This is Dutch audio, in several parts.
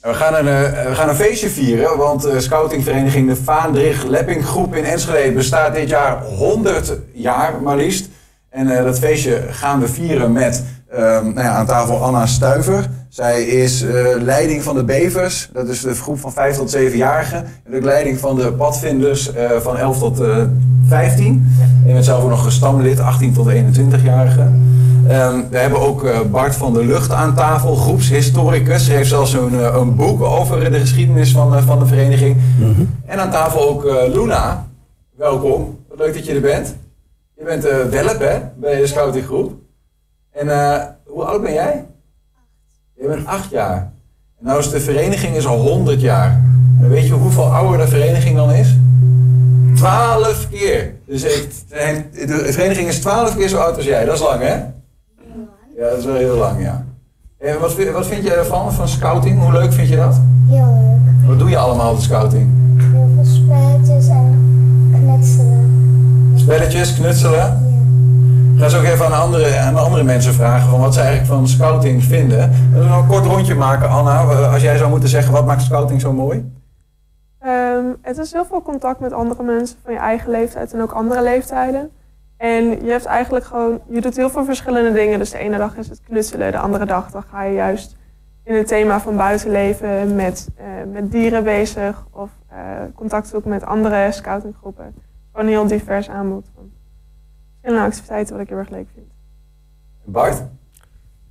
We gaan een, eh, we gaan een feestje vieren, want de scoutingvereniging de Vaandrig Lepping Groep in Enschede bestaat dit jaar 100 jaar maar liefst. En eh, dat feestje gaan we vieren met ehm, nou ja, aan tafel Anna Stuiver. Zij is eh, leiding van de Bevers, dat is de groep van 5 tot 7-jarigen. En ook leiding van de padvinders eh, van 11 tot eh 15. En bent zelf ook nog een stamlid, 18 tot 21-jarigen. Ehm, we hebben ook eh, Bart van der Lucht aan tafel, groepshistoricus. Hij heeft zelfs een, eh, een boek over de geschiedenis van, eh, van de vereniging. En aan tafel ook eh, Luna. Welkom, wat leuk dat je er bent. Je bent eh welp hè, bij de scoutinggroep. En eh, hoe oud ben jij? Je bent acht jaar. En nou is de vereniging is al 100 jaar. En weet je hoeveel ouder de vereniging dan is? 12 keer. Dus het- de vereniging is 12 keer zo oud als jij. Dat is lang, hè? Ja, dat is wel heel lang, ja. En wat, vind- wat vind je ervan, van scouting? Hoe leuk vind je dat? Heel leuk. Wat doe je allemaal op de scouting? Heel veel spelletjes en knutselen. Spelletjes, knutselen? Ja. Ik ga zo ook even aan andere, aan andere mensen vragen van wat ze eigenlijk van scouting vinden. We gaan een kort rondje maken, Anna. Als jij zou moeten zeggen, wat maakt scouting zo mooi? Ehm, het is heel veel contact met andere mensen van je eigen leeftijd en ook andere leeftijden. En je hebt eigenlijk gewoon, je doet heel veel verschillende dingen. Dus de ene dag is het knutselen, de andere dag dan ga je juist in het thema van buitenleven met, eh, met dieren bezig of eh, contact zoeken met andere scoutinggroepen. Gewoon een heel divers aanbod van verschillende activiteiten wat ik heel erg leuk vind. Bart?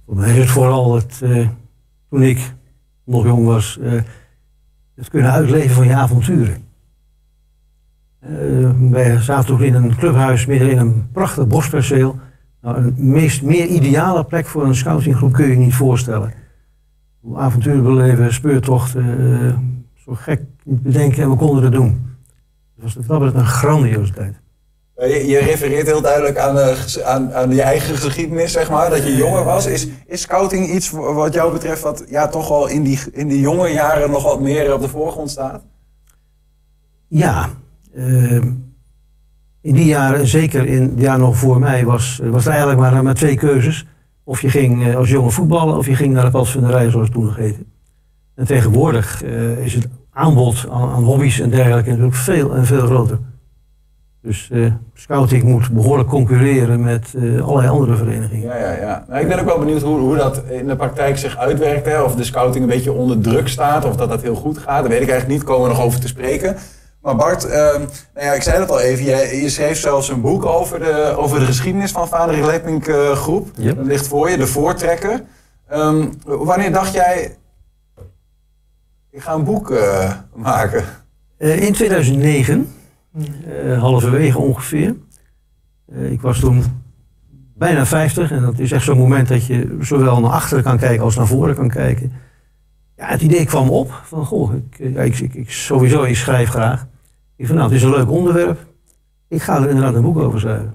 Voor mij is het vooral het, eh, toen ik nog jong was, eh, het kunnen uitleven van je avonturen. Eh, wij zaten toen in een clubhuis midden in een prachtig bosperceel. Nou, een meest, meer ideale plek voor een scoutinggroep kun je niet voorstellen. Hoe avonturen beleven, speurtochten, eh, zo gek bedenken en we konden het doen. Het was dat een grandioze tijd. Je, refereert heel duidelijk aan, eh, aan, aan je eigen geschiedenis, zeg maar, dat je jonger was. Is, is scouting iets wa- wat jou betreft wat ja, toch wel in die, in die jonge jaren nog wat meer op de voorgrond staat? Ja, in die jaren, zeker in de jaren nog voor mij, was, was er eigenlijk maar, maar twee keuzes. Of je ging eh, als jongen voetballen of je ging naar de padvinderij, zoals toen nog heette. En tegenwoordig eh, is het aanbod aan, hobby's en dergelijke natuurlijk veel en veel groter. Dus eh, scouting moet behoorlijk concurreren met allerlei andere verenigingen. Ja, ja, ja. Nou, ik ben ook wel benieuwd hoe, hoe dat in de praktijk zich uitwerkt. Hè? Of de scouting een beetje onder druk staat, of dat dat heel goed gaat. Daar weet ik eigenlijk niet, komen we nog over te spreken. Maar Bart, ehm, nou ja, ik zei het al even, jij, je schreef zelfs een boek over de, over de geschiedenis van Vader Lepink eh, groep. Dat ligt voor je, de voortrekker. Ehm, wanneer dacht jij, ik ga een boek eh, maken? Eh, in 2009, eh, halverwege ongeveer. Ik was toen bijna 50 en dat is echt zo'n moment dat je zowel naar achteren kan kijken als naar voren kan kijken. Ja, het idee kwam op van, goh, ik, eh, ik, ik, ik- sowieso, ik schrijf graag. Ik van, nou, het is een leuk onderwerp. Ik ga er inderdaad een boek over schrijven.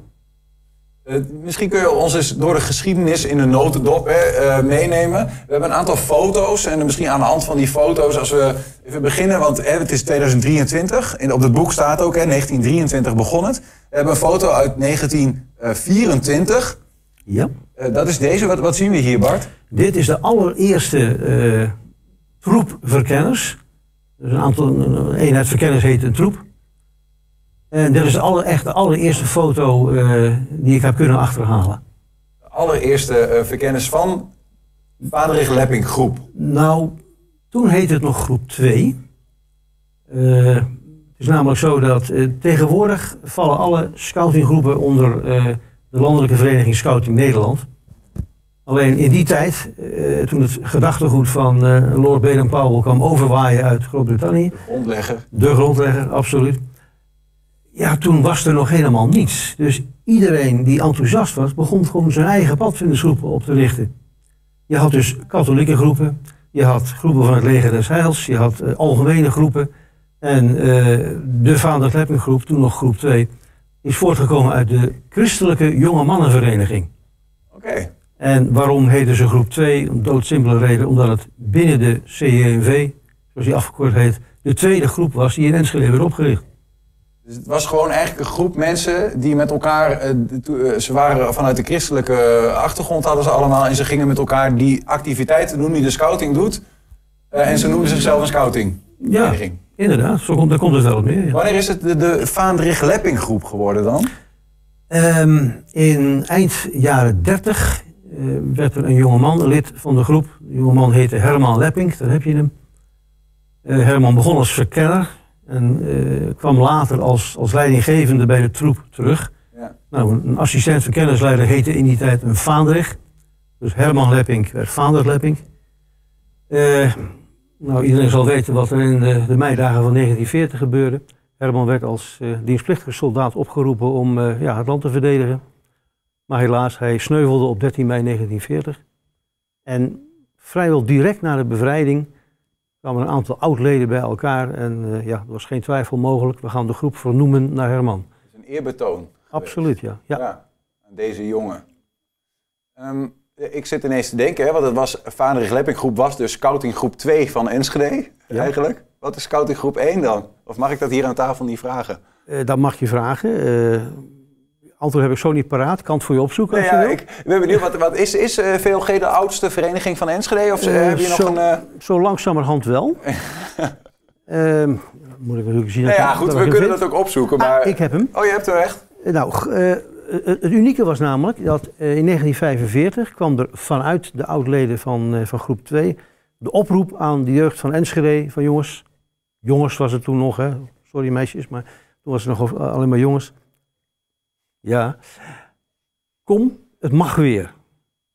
Eh, misschien kun je ons eens door de geschiedenis in de notendop hè, eh, meenemen. We hebben een aantal foto's en misschien aan de hand van die foto's, als we even beginnen, want hè, het is 2023. En op het boek staat ook, hè, 1923 begon het. We hebben een foto uit 1924. Ja. Dat is deze. Wat, wat zien we hier, Bart? Dit is de allereerste troep verkenners. Dus een aantal een eenheid verkenners heet een troep. En dit is de aller, echt de allereerste foto eh, die ik heb kunnen achterhalen. De allereerste eh, verkennis van Vaderig Lepping groep. Nou, toen heette het nog groep 2. Eh, het is namelijk zo dat tegenwoordig vallen alle scoutinggroepen onder de Landelijke Vereniging Scouting Nederland. Alleen in die tijd, eh, toen het gedachtegoed van eh, Lord Baden-Powell kwam overwaaien uit Groot-Brittannië, Grondlegger. de grondlegger, absoluut. Ja, toen was er nog helemaal niets. Dus iedereen die enthousiast was, begon gewoon zijn eigen padvindersgroepen op te richten. Je had dus katholieke groepen, je had groepen van het leger des Heils, je had eh, algemene groepen. En de Vader groep, toen nog groep 2, is voortgekomen uit de christelijke jonge mannenvereniging. Oké. En waarom heette ze groep 2? Om doodsimpele reden, omdat het binnen de CJNV, zoals die afgekort heet, de tweede groep was die in Enschede werd opgericht. Dus het was gewoon eigenlijk een groep mensen die met elkaar, eh, eh, ze waren vanuit de christelijke achtergrond hadden ze allemaal en ze gingen met elkaar die activiteiten doen die de scouting doet. Eh, en ze noemden zichzelf een scouting. Ja, inderdaad. Zo komt, daar komt het wel op neer. ja. Wanneer is het de, de Vaandrig-Lepping groep geworden dan? Ehm, in eind jaren 30 eh, werd er een jongeman lid van de groep. De jongeman heette Herman Lepping, daar heb je hem. Eh, Herman begon als verkenner en eh, kwam later als, als leidinggevende bij de troep terug. Ja. Nou, een assistent verkennersleider heette in die tijd een Vaandrig. Dus Herman Lepping werd Vaandrig Lepping. Nou, iedereen zal weten wat er in de, de meidagen van 1940 gebeurde. Herman werd als dienstplichtige soldaat opgeroepen om ja, het land te verdedigen. Maar helaas, hij sneuvelde op 13 mei 1940. En vrijwel direct na de bevrijding kwamen een aantal oud-leden bij elkaar. En eh, ja, er was geen twijfel mogelijk. We gaan de groep vernoemen naar Herman. Is een eerbetoon. Absoluut, ja. ja. Ja, aan deze jongen. Ehm, ik zit ineens te denken, hè, want het was, Vaandrig Lepping groep was dus scouting groep 2 van Enschede, Ja. eigenlijk. Wat is scouting groep 1 dan? Of mag ik dat hier aan tafel niet vragen? Eh, dat mag je vragen. Eh, antwoord heb ik zo niet paraat. Kan het voor je opzoeken als Nou ja, je wil. ik ben benieuwd, wat, wat is, is eh, VLG de oudste vereniging van Enschede? Of eh, Eh, heb je nog zo- een... Zo langzamerhand wel. Ehm, moet ik natuurlijk zien. nou ja, goed, we kunnen vind. dat ook opzoeken, Ah, maar... ik heb hem. Oh, je hebt hem echt? Nou, het unieke was namelijk dat in 1945 kwam er vanuit de oudleden van, van groep 2 de oproep aan de jeugd van Enschede van jongens, jongens was het toen nog, hè? sorry meisjes, maar toen was het nog alleen maar jongens. Ja, kom, het mag weer.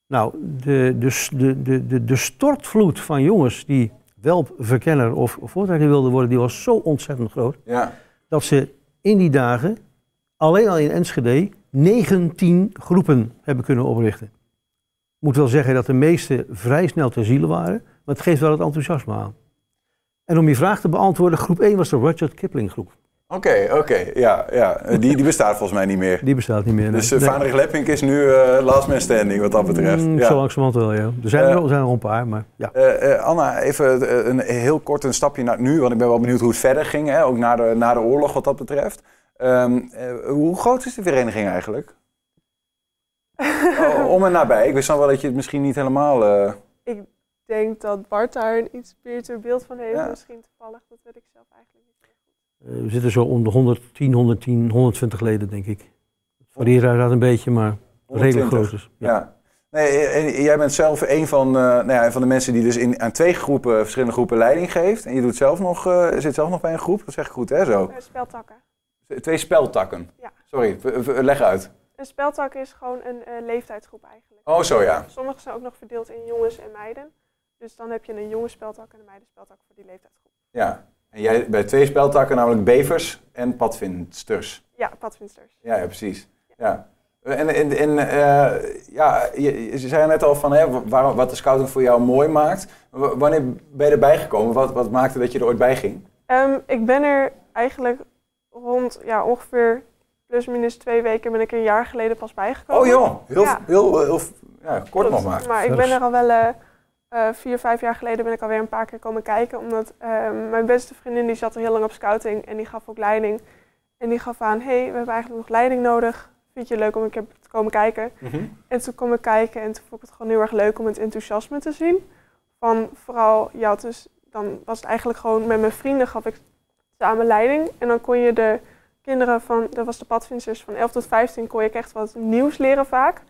Nou, de, de, s- de, de, de, de stortvloed van jongens die wel verkenner of voortrekker wilden worden, die was zo ontzettend groot Ja. dat ze in die dagen alleen al in Enschede 19 groepen hebben kunnen oprichten. Ik moet wel zeggen dat de meeste vrij snel ter ziele waren, maar het geeft wel het enthousiasme aan. En om je vraag te beantwoorden, groep 1 was de Rudyard Kipling groep. Oké, oké, ja, ja. Eh, Die, die bestaat volgens mij niet meer. Die bestaat niet meer. nee. Dus uh, Nee. Vaandrig Lepping is nu eh, last man standing wat dat betreft. Mm, Ja. Zo langzamerhand wel, ja. Er zijn er, Eh, wel- er zijn er een paar, maar ja. Eh, eh, Anna, even eh, een heel kort een stapje naar nu, want ik ben wel benieuwd hoe het verder ging, hè? ook na de, na de oorlog wat dat betreft. Ehm, eh, hoe groot is de vereniging eigenlijk? Oh, om en nabij. Ik wist dan wel dat je het misschien niet helemaal... eh, Ik denk dat Bart daar een iets beter beeld van heeft. Ja. Misschien toevallig, dat weet ik zelf eigenlijk niet. Eh, we zitten zo om de 110, 110, 120 leden, denk ik. Het varieert uiteraard een beetje, maar redelijk 120. groot dus. Ja. Nee, en jij bent zelf een van, eh, nou ja, een van de mensen die dus in, aan twee groepen, verschillende groepen leiding geeft. En je doet zelf nog, eh, zit zelf nog bij een groep, dat zeg ik goed hè zo. Eh, speltakken. Twee speltakken. Ja. Sorry, leg uit. Een speltak is gewoon een eh, leeftijdsgroep eigenlijk. Oh zo ja. Sommige zijn ook nog verdeeld in jongens en meiden. Dus dan heb je een jonge speltak en een meidenspeltak voor die leeftijdsgroep. Ja. En jij bij twee speltakken, namelijk bevers en padvindsters. Ja, padvinsters. Ja, ja precies. Ja. En, en, en eh, ja, je, je zei net al van hè, waar, wat de scouting voor jou mooi maakt. W- Wanneer ben je erbij gekomen? Wat, wat maakte dat je er ooit bij ging? Ehm, ik ben er eigenlijk rond ja, ongeveer plus minus twee weken ben ik er een jaar geleden pas bijgekomen. Oh joh, heel, Ja. heel, heel, ja, kort Klopt. nog maar. Maar ik ben er al wel eh, eh, vier, vijf jaar geleden ben ik alweer een paar keer komen kijken. Omdat ehm, mijn beste vriendin die zat er heel lang op scouting en die gaf ook leiding. En die gaf aan, hé, hey, we hebben eigenlijk nog leiding nodig. Vind je het leuk om een keer te komen kijken? En toen kwam ik kijken en toen vond ik het gewoon heel erg leuk om het enthousiasme te zien. Van vooral, ja, dus dan was het eigenlijk gewoon met mijn vrienden gaf ik samen leiding. En dan kon je de kinderen van, dat was de padvinders van 11 tot 15, kon je echt wat nieuws leren vaak.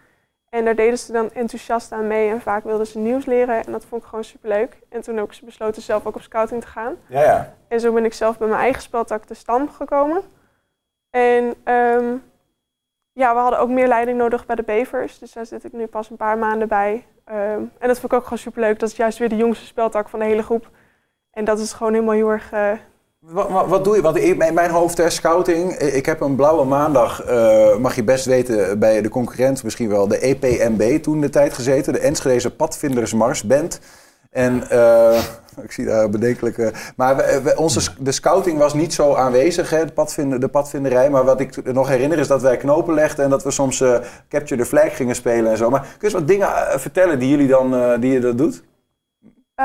En daar deden ze dan enthousiast aan mee en vaak wilden ze nieuws leren. En dat vond ik gewoon superleuk. En toen ook ze besloten zelf ook op scouting te gaan. Ja, ja. En zo ben ik zelf bij mijn eigen speltak de stam gekomen. En ehm, ja, we hadden ook meer leiding nodig bij de bevers. Dus daar zit ik nu pas een paar maanden bij. Ehm, en dat vond ik ook gewoon superleuk. Dat is juist weer de jongste speltak van de hele groep. En dat is gewoon helemaal heel erg... eh, Wat, wat, wat doe je? Want in mijn hoofd, hè, scouting. eh, Ik heb een blauwe maandag, eh, mag je best weten, bij de concurrent misschien wel, de EPMB toen de tijd gezeten. De Enschedeze Padvindersmarsband. En eh, ik zie daar bedenkelijke... Maar we- we- onze, de scouting was niet zo aanwezig, hè, de, de padvinderij. Maar wat ik nog herinner is dat wij knopen legden en dat we soms eh, Capture the Flag gingen spelen en zo. Maar kun je eens wat dingen eh, vertellen die jullie dan, eh, die je dat doet?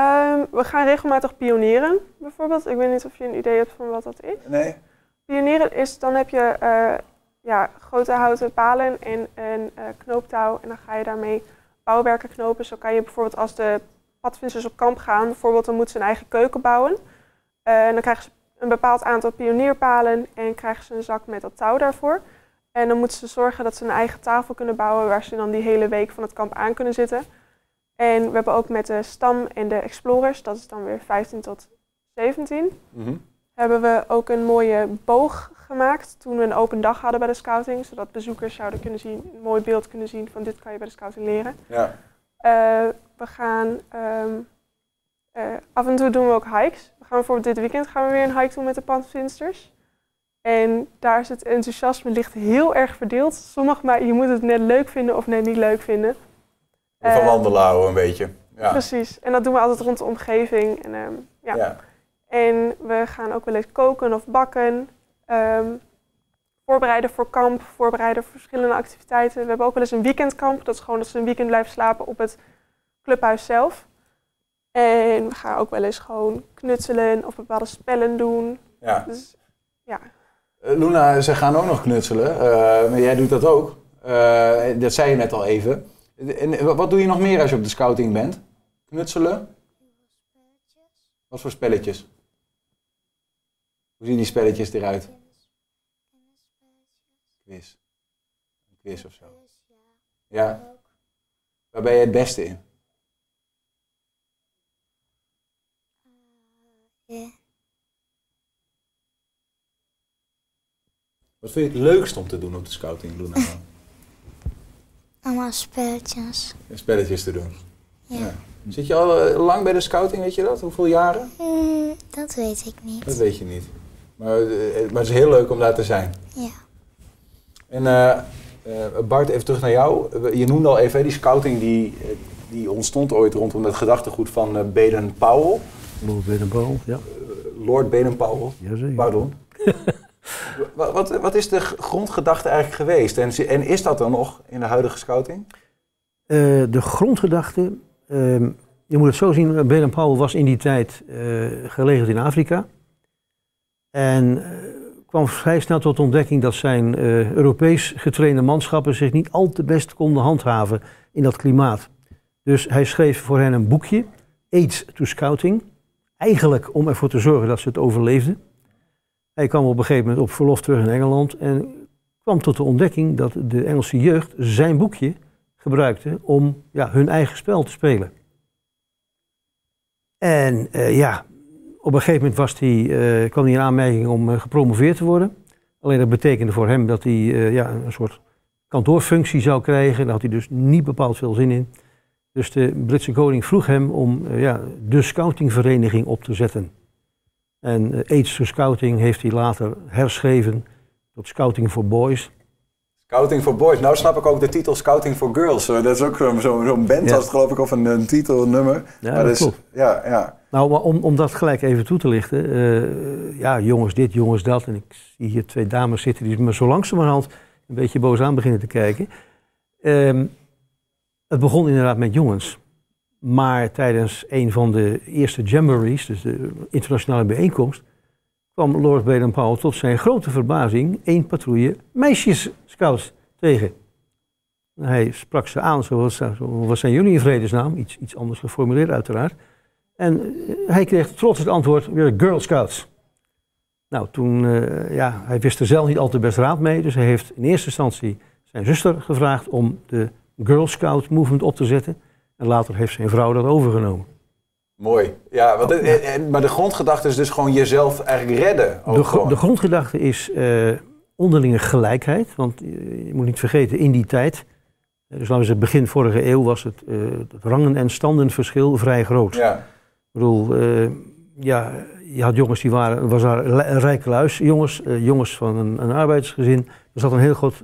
Ehm, we gaan regelmatig pionieren, bijvoorbeeld. Ik weet niet of je een idee hebt van wat dat is. Nee? Pionieren is, dan heb je eh, ja, grote houten palen en een eh, knooptouw. En dan ga je daarmee bouwwerken knopen. Zo kan je bijvoorbeeld als de padvinders op kamp gaan, bijvoorbeeld dan moeten ze een eigen keuken bouwen. Eh, en dan krijgen ze een bepaald aantal pionierpalen en krijgen ze een zak met dat touw daarvoor. En dan moeten ze zorgen dat ze een eigen tafel kunnen bouwen waar ze dan die hele week van het kamp aan kunnen zitten. En we hebben ook met de stam en de explorers, dat is dan weer 15 tot 17, Mhm. hebben we ook een mooie boog gemaakt toen we een open dag hadden bij de scouting. Zodat bezoekers zouden kunnen zien, een mooi beeld kunnen zien van dit kan je bij de scouting leren. Ja. Eh, we gaan ehm, eh, af en toe doen we ook hikes. We gaan bijvoorbeeld dit weekend gaan we weer een hike doen met de padvinders. En daar is het enthousiasme ligt heel erg verdeeld. Sommige, maar je moet het net leuk vinden of net niet leuk vinden. Van Eh, wandelen houden een beetje. Ja. Precies. En dat doen we altijd rond de omgeving. En, ehm, ja. Ja. en we gaan ook wel eens koken of bakken. Ehm, voorbereiden voor kamp, voorbereiden voor verschillende activiteiten. We hebben ook wel eens een weekendkamp. Dat is gewoon dat ze een weekend blijven slapen op het clubhuis zelf. En we gaan ook wel eens gewoon knutselen of bepaalde spellen doen. Ja. Dus ja, Eh, Luna, ze gaan ook nog knutselen. eh, maar jij doet dat ook. Eh, dat zei je net al even. En wat doe je nog meer als je op de scouting bent? Knutselen? Wat voor spelletjes? Hoe zien die spelletjes eruit? Quiz. Een quiz of zo. Ja. Waar ben je het beste in? Wat vind je het leukst om te doen op de scouting, Luna? Allemaal spelletjes. Spelletjes te doen. Ja. Zit je al eh, lang bij de scouting, weet je dat? Hoeveel jaren? Hmm, dat weet ik niet. Dat weet je niet. Maar, eh, maar het is heel leuk om daar te zijn. Ja. En eh, eh, Bart, even terug naar jou. Je noemde al even, hè, die scouting die, eh, die ontstond ooit rondom het gedachtegoed van eh, Baden-Powell. Lord Baden-Powell, ja. Lord Baden-Powell, Jazeker. pardon. wat, wat, is de grondgedachte eigenlijk geweest? En, en is dat dan nog in de huidige scouting? Eh, de grondgedachte, ehm, je moet het zo zien, Baden-Powell was in die tijd eh gelegerd in Afrika. En eh, kwam vrij snel tot de ontdekking dat zijn Europees getrainde manschappen zich niet al te best konden handhaven in dat klimaat. Dus hij schreef voor hen een boekje, Aids to Scouting, eigenlijk om ervoor te zorgen dat ze het overleefden. Hij kwam op een gegeven moment op verlof terug in Engeland en kwam tot de ontdekking dat de Engelse jeugd zijn boekje gebruikte om ja, hun eigen spel te spelen. En eh, ja, op een gegeven moment was hij, eh, kwam hij in aanmerking om eh, gepromoveerd te worden. Alleen dat betekende voor hem dat hij ja, een soort kantoorfunctie zou krijgen. Daar had hij dus niet bepaald veel zin in. Dus de Britse koning vroeg hem om ja, de scoutingvereniging op te zetten. En eh, Aids to Scouting heeft hij later herschreven tot Scouting for Boys. Scouting for Boys. Nou snap ik ook de titel Scouting for Girls. Dat is ook zo'n zo, band, Ja. als het geloof ik, of een, een titel, een nummer. Ja, Maar dat is- klopt. Ja, ja. Nou, maar om, om dat gelijk even toe te lichten. eh, ja, jongens dit, jongens dat. En ik zie hier twee dames zitten die me zo langzamerhand een beetje boos aan beginnen te kijken. Ehm, het begon inderdaad met jongens. Maar tijdens een van de eerste jamborees, dus de internationale bijeenkomst, kwam Lord Baden-Powell tot zijn grote verbazing één patrouille meisjesscouts tegen. Hij sprak ze aan, zoals, zo, wat zijn jullie in vredesnaam? Iets, iets anders geformuleerd uiteraard. En eh, hij kreeg trots het antwoord, weer Girl Scouts. Nou, toen, eh, ja, hij wist er zelf niet al te best raad mee. Dus hij heeft in eerste instantie zijn zuster gevraagd om de Girl Scout movement op te zetten. En later heeft zijn vrouw dat overgenomen. Mooi. Ja, want, en- en- maar de grondgedachte is dus gewoon jezelf eigenlijk redden. De, gewoon. de grondgedachte is eh, onderlinge gelijkheid. Want eh, je moet niet vergeten, in die tijd, eh, dus laten we zeggen begin vorige eeuw, was het, eh, het rangen- en standenverschil vrij groot. Ja, Ik bedoel, eh, ja, je had jongens die waren, was daar een rijke luis, jongens, eh, jongens van een, een arbeidersgezin. Er zat een heel groot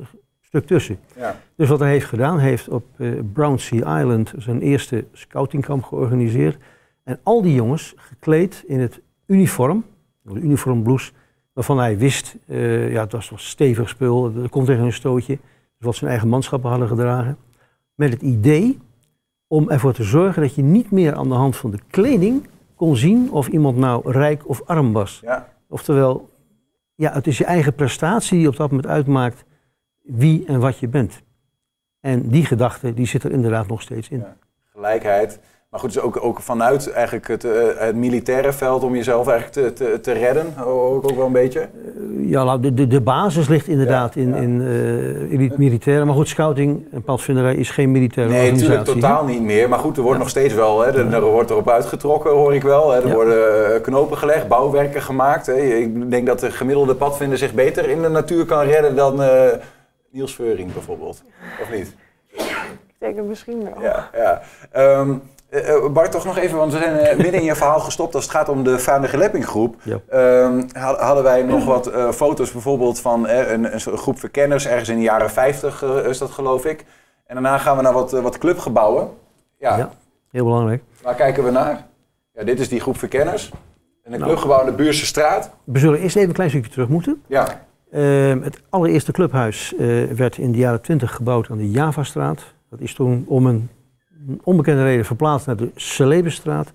stuk tussen. ja. Dus wat hij heeft gedaan, hij heeft op eh Brownsea Island zijn eerste scoutingkamp georganiseerd. En al die jongens gekleed in het uniform, de uniformblouse, waarvan hij wist, eh, ja, het was, was stevig spul, er komt tegen een stootje. Dus wat zijn eigen manschappen hadden gedragen. Met het idee om ervoor te zorgen dat je niet meer aan de hand van de kleding kon zien of iemand nou rijk of arm was. ja. Oftewel, ja, het is je eigen prestatie die op dat moment uitmaakt wie en wat je bent. En die gedachte, die zit er inderdaad nog steeds in. Ja. Gelijkheid. Maar goed, dus ook, ook vanuit eigenlijk het, eh, het militaire veld om jezelf eigenlijk te, te, te redden, ook, ook wel een beetje. Ja, nou, de, de, de basis ligt inderdaad Ja, in, ja. in, eh, in het militaire. Maar goed, scouting en padvinderij is geen militaire Nee, natuurlijk organisatie. totaal niet meer. Maar goed, er wordt Ja. nog steeds wel, hè, er, er wordt erop uitgetrokken, hoor ik wel. Hè. Er Ja. worden eh, knopen gelegd, bouwwerken gemaakt. Hè. Ik denk dat de gemiddelde padvinder zich beter in de natuur kan redden dan eh, Niels Veuring bijvoorbeeld. Of niet? Ik denk het misschien wel. Ja, ja. Ehm, eh, eh, Bart, toch nog even, want we zijn eh, midden in je verhaal gestopt als het gaat om de Vaandige Leppinggroep. Ja. Ehm, had- hadden wij nog wat eh, foto's bijvoorbeeld van een, een groep verkenners, ergens in de jaren 50 eh, is dat geloof ik. En daarna gaan we naar wat, wat clubgebouwen. Ja, Ja. Heel belangrijk. waar kijken we naar? Ja, dit is die groep verkenners. En een Nou. clubgebouw in de Buurse straat. We zullen eerst even een klein stukje terug moeten. Ja, Ehm, het allereerste clubhuis eh, werd in de jaren 20 gebouwd aan de Javastraat. Dat is toen om een onbekende reden verplaatst naar de Celebestraat.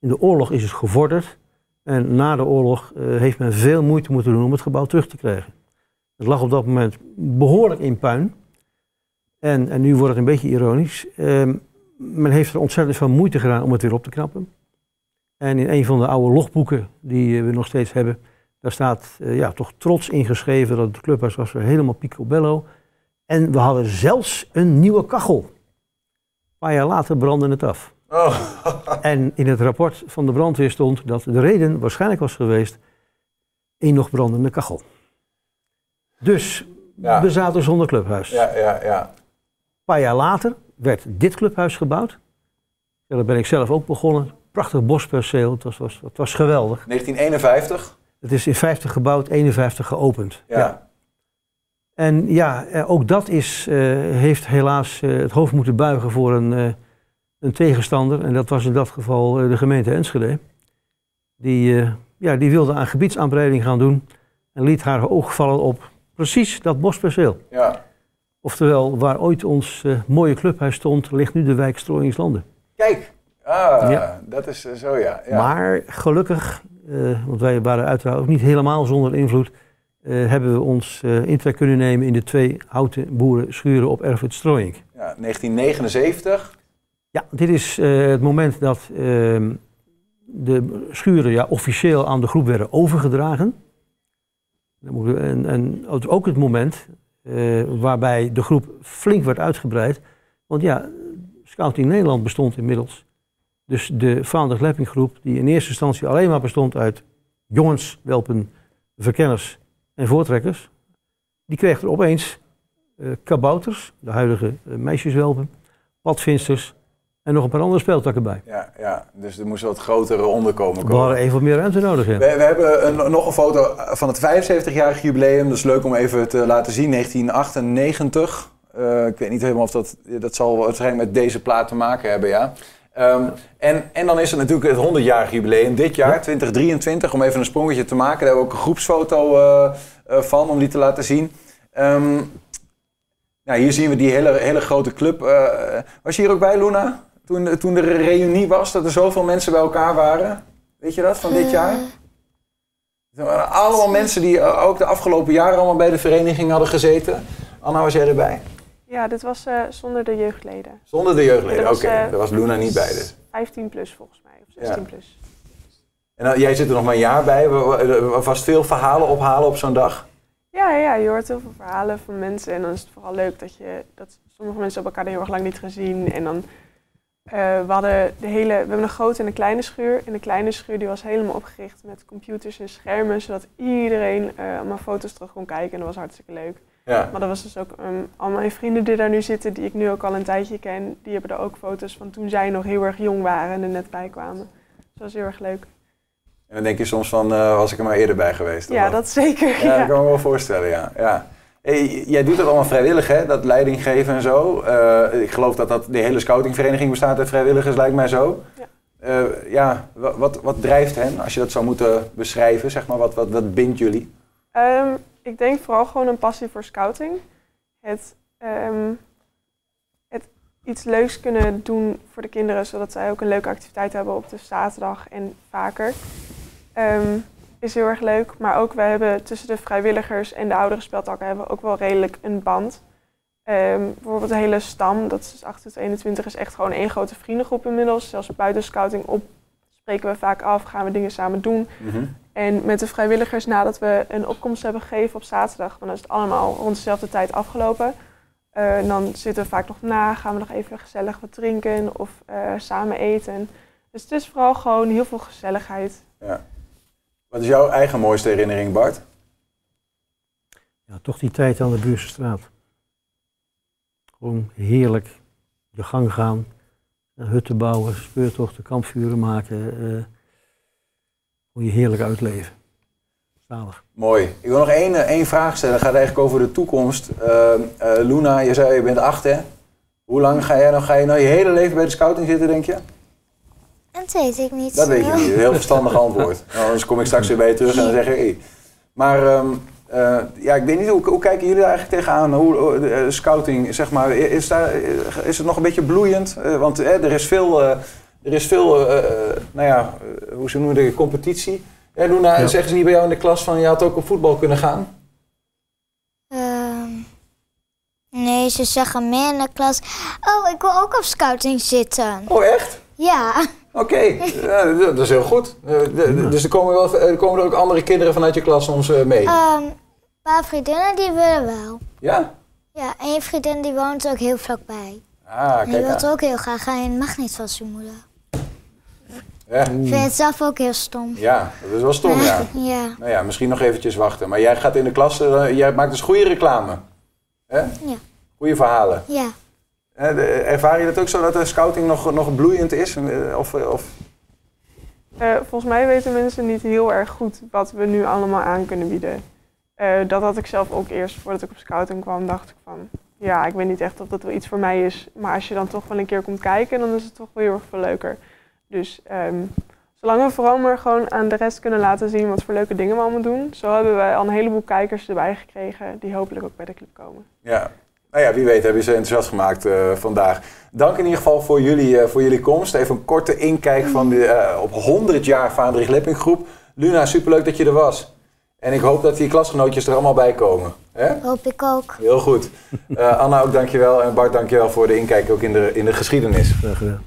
In de oorlog is het gevorderd. En na de oorlog eh, heeft men veel moeite moeten doen om het gebouw terug te krijgen. Het lag op dat moment behoorlijk in puin. En, en nu wordt het een beetje ironisch. Ehm, men heeft er ontzettend veel moeite gedaan om het weer op te knappen. En in een van de oude logboeken die eh, we nog steeds hebben, daar staat eh, ja, toch trots ingeschreven dat het clubhuis was weer helemaal picobello. En we hadden zelfs een nieuwe kachel. Een paar jaar later brandde het af. oh. En in het rapport van de brandweer stond dat de reden waarschijnlijk was geweest een nog brandende kachel. Dus Ja. we zaten zonder clubhuis. ja, ja, ja. Een paar jaar later werd dit clubhuis gebouwd. Ja, daar ben ik zelf ook begonnen. Prachtig bosperceel, het was, was, het was geweldig. 1951. Het is in 50 gebouwd, 51 geopend. Ja. En ja, eh, ook dat is, eh, heeft helaas eh, het hoofd moeten buigen voor een, een tegenstander. En dat was in dat geval de gemeente Enschede. Die, ja, die wilde aan gebiedsaanbreiding gaan doen en liet haar oog vallen op precies dat bosperceel. ja. Oftewel, waar ooit ons mooie clubhuis stond, ligt nu de wijk Strooingslanden. Kijk. Ah, Ja. dat is zo ja. ja. Maar gelukkig, eh, want wij waren uiteraard ook niet helemaal zonder invloed, eh, hebben we ons eh intrek kunnen nemen in de twee houten boerenschuren op Erfurt ja 1979. Ja, dit is het moment dat ehm, de schuren ja, officieel aan de groep werden overgedragen. En, en ook het moment waarbij de groep flink werd uitgebreid. Want ja, Scouting Nederland bestond inmiddels. Dus de Vaandrig Leppinggroep, die in eerste instantie alleen maar bestond uit jongens, welpen, verkenners en voortrekkers, die kreeg er opeens eh, kabouters, de huidige eh, meisjeswelpen, padvinsters en nog een paar andere speeltakken bij. Ja, ja, dus er moest wat grotere onderkomen We komen. hadden even wat meer ruimte nodig. Ja. We, we hebben een, nog een foto van het 75-jarig jubileum. Dat is leuk om even te laten zien. 1998. Eh, ik weet niet helemaal of dat... Dat zal waarschijnlijk met deze plaat te maken hebben, ja. Ehm, en, en dan is er natuurlijk het 100-jarig jubileum dit jaar, 2023. Om even een sprongetje te maken. Daar hebben we ook een groepsfoto eh, eh, van, om die te laten zien. Ehm, nou, hier zien we die hele, hele grote club. Eh, was je hier ook bij, Luna? Toen, toen er een reunie was, dat er zoveel mensen bij elkaar waren. Weet je dat, van dit jaar? Er waren allemaal mensen die ook de afgelopen jaren allemaal bij de vereniging hadden gezeten. Anna, was jij erbij? Ja, dit was eh, zonder de jeugdleden. Zonder de jeugdleden, oké. was, eh, Daar was Luna niet bij dus. 15 plus volgens mij, of 16 Ja. plus. En dan, jij zit er nog maar een jaar bij. Was veel verhalen ophalen op zo'n dag. Ja, ja, je hoort heel veel verhalen van mensen. En dan is het vooral leuk dat, je, dat sommige mensen hebben elkaar heel erg lang niet gezien. En dan, eh, we hadden de hele, we hebben een grote en een kleine schuur. En de kleine schuur die was helemaal opgericht met computers en schermen. Zodat iedereen eh, allemaal foto's terug kon kijken. En dat was hartstikke leuk. Ja. Maar dat was dus ook, ehm, al mijn vrienden die daar nu zitten, die ik nu ook al een tijdje ken. Die hebben er ook foto's van toen zij nog heel erg jong waren en er net bij kwamen. Dus dat was heel erg leuk. En dan denk je soms van, eh, was ik er maar eerder bij geweest? Ja, dat zeker. Ja, Ja, dat kan ik me wel voorstellen, ja. ja. Hey, jij doet dat allemaal vrijwillig, hè? Dat leiding geven en zo. Eh, ik geloof dat, dat de hele scoutingvereniging bestaat uit vrijwilligers, lijkt mij zo. Ja. Eh, ja, wa- wat, wat drijft hen, als je dat zou moeten beschrijven? Zeg maar, wat, wat, wat bindt jullie? Ehm, ik denk vooral gewoon een passie voor scouting. Het, ehm, het iets leuks kunnen doen voor de kinderen, zodat zij ook een leuke activiteit hebben op de zaterdag en vaker. Ehm, is heel erg leuk. Maar ook wij hebben tussen de vrijwilligers en de oudere speltakken hebben we ook wel redelijk een band. Ehm, bijvoorbeeld de hele stam, dat is dus 8 tot 21, is echt gewoon één grote vriendengroep inmiddels. Zelfs buiten scouting op spreken we vaak af, gaan we dingen samen doen. Mhm. En met de vrijwilligers, nadat we een opkomst hebben gegeven op zaterdag, dan is het allemaal rond dezelfde tijd afgelopen. Eh, en dan zitten we vaak nog na, gaan we nog even gezellig wat drinken of eh, samen eten. Dus het is vooral gewoon heel veel gezelligheid. Ja. Wat is jouw eigen mooiste herinnering, Bart? Ja, toch die tijd aan de Buurse Gewoon heerlijk je gang gaan, hutten bouwen, speurtochten, kampvuren maken. Uh, gewoon je heerlijk uitleven. Zalig. Mooi. Ik wil nog één, eh, één vraag stellen. Het gaat eigenlijk over de toekomst. Uh, Luna, je zei je bent acht hè? Hoe lang ga jij nog, ga je nou je hele leven bij de scouting zitten, denk je? Dat weet ik niet. Dat weet je niet. Een heel verstandig antwoord. Nou, anders kom ik straks weer bij je terug en dan zeg ik... Hey. Maar um, uh, ja, ik weet niet, hoe, hoe kijken jullie daar eigenlijk tegenaan? Hoe, uh, scouting, zeg maar, is, daar, is het nog een beetje bloeiend? Uh, want er is veel, er is veel nou ja, hoe ze noemen de competitie. Ja, Luna, ja. zeggen ze niet bij jou in de klas van je had ook op voetbal kunnen gaan? Ehm, nee, ze zeggen meer in de klas. Oh, ik wil ook op scouting zitten. Oh, echt? Ja. Oké, ja, dat is heel goed. Dus er komen, wel, er komen er ook andere kinderen vanuit je klas soms mee? Um, een paar vriendinnen die willen wel. Ja? Ja, en je vriendin die woont ook heel vlakbij. Ah, kijk die wil ook heel graag gaan en mag niet van zijn moeder. Ja. Ik vind het zelf ook heel stom. Ja, dat is wel stom, ja. ja. Nou ja, misschien nog eventjes wachten. Maar jij gaat in de klas, uh, jij maakt dus goede reclame. Hè? Ja. Goede verhalen. Ja. Uh, ervaar je dat ook zo dat de scouting nog, nog bloeiend is? Of, of... Uh, volgens mij weten mensen niet heel erg goed wat we nu allemaal aan kunnen bieden. Dat had ik zelf ook eerst voordat ik op scouting kwam, dacht ik van... Ja, ik weet niet echt of dat wel iets voor mij is. Maar als je dan toch wel een keer komt kijken, dan is het toch wel heel erg veel leuker. Dus um, zolang we vooral maar gewoon aan de rest kunnen laten zien wat voor leuke dingen we allemaal doen. Zo hebben wij al een heleboel kijkers erbij gekregen die hopelijk ook bij de club komen. Ja, nou ja, wie weet hebben ze enthousiast gemaakt uh, vandaag. Dank in ieder geval voor jullie, uh, voor jullie komst. Even een korte inkijk van de op 100 jaar Vaandrig Lipping groep. Luna, superleuk dat je er was. En ik hoop dat die klasgenootjes er allemaal bij komen. Hè? Hoop ik ook. Heel goed. Anna ook dankjewel en Bart dankjewel voor de inkijk ook in de, in de geschiedenis. Graag gedaan.